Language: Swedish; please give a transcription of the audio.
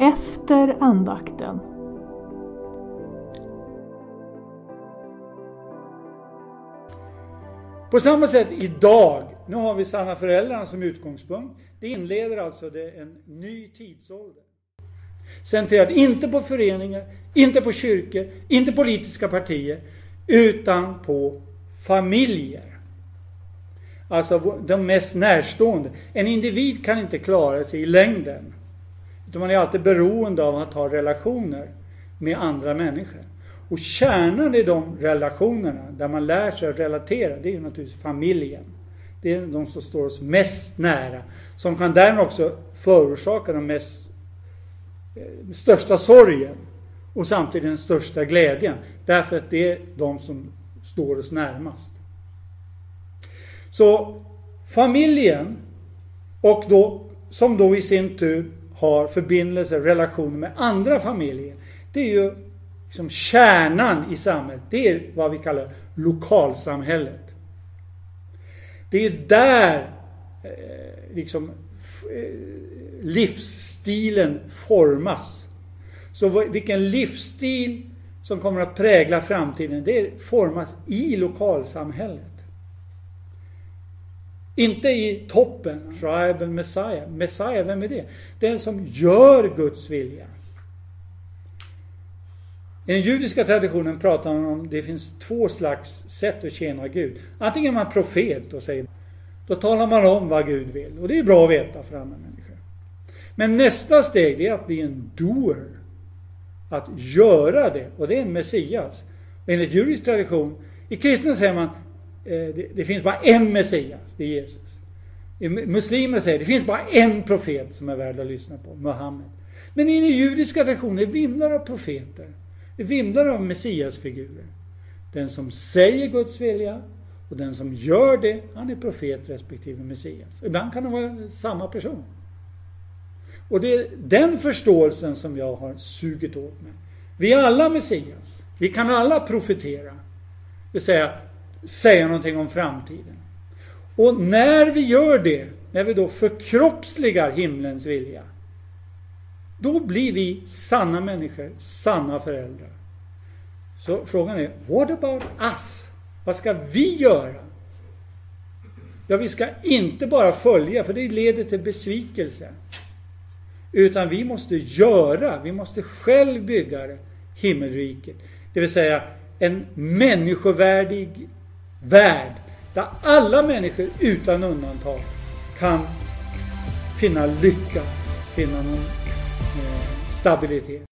efter andakten. På samma sätt idag, nu har vi sanna föräldrarna som utgångspunkt. Det inleder alltså det en ny tidsålder. Centrerad inte på föreningar, inte på kyrkor, inte politiska partier, utan på familjer. Alltså de mest närstående. En individ kan inte klara sig i längden. Utan man är alltid beroende av att ha relationer med andra människor. Och kärnan i de relationerna, där man lär sig att relatera, det är ju naturligtvis familjen. Det är de som står oss mest nära. Som kan därmed också förorsaka den mest, eh, största sorgen och samtidigt den största glädjen. Därför att det är de som står oss närmast. Så familjen, och då, som då i sin tur har förbindelser, relationer med andra familjer. Det är ju liksom kärnan i samhället. Det är vad vi kallar lokalsamhället. Det är där eh, liksom eh, livsstilen formas. Så vilken livsstil som kommer att prägla framtiden, det formas i lokalsamhället. Inte i toppen, tribal Messiah. Messiah, vem är det? Den som gör Guds vilja. I den judiska traditionen pratar man om det finns två slags sätt att tjäna Gud. Antingen är man profet och säger då talar man om vad Gud vill. Och det är bra att veta för andra människor. Men nästa steg är att bli en doer. Att göra det. Och det är en Messias. Och enligt judisk tradition, i kristen säger man Eh, det, det, finns bara en Messias, det är Jesus. Eh, muslimer säger det finns bara en profet som är värd att lyssna på, Muhammed. Men i den judiska traditionen vimlar av profeter. Det vimlar av Messiasfigurer. Den som säger Guds vilja och den som gör det, han är profet respektive Messias. Ibland kan det vara samma person. Och det är den förståelsen som jag har sugit åt mig. Vi är alla Messias. Vi kan alla profetera. Det vill säga, säga någonting om framtiden. Och när vi gör det, när vi då förkroppsligar himlens vilja, då blir vi sanna människor, sanna föräldrar. Så frågan är, what about us? Vad ska vi göra? Ja, vi ska inte bara följa, för det leder till besvikelse. Utan vi måste göra, vi måste själv bygga himmelriket. Det vill säga en människovärdig värld där alla människor utan undantag kan finna lycka, finna någon eh, stabilitet.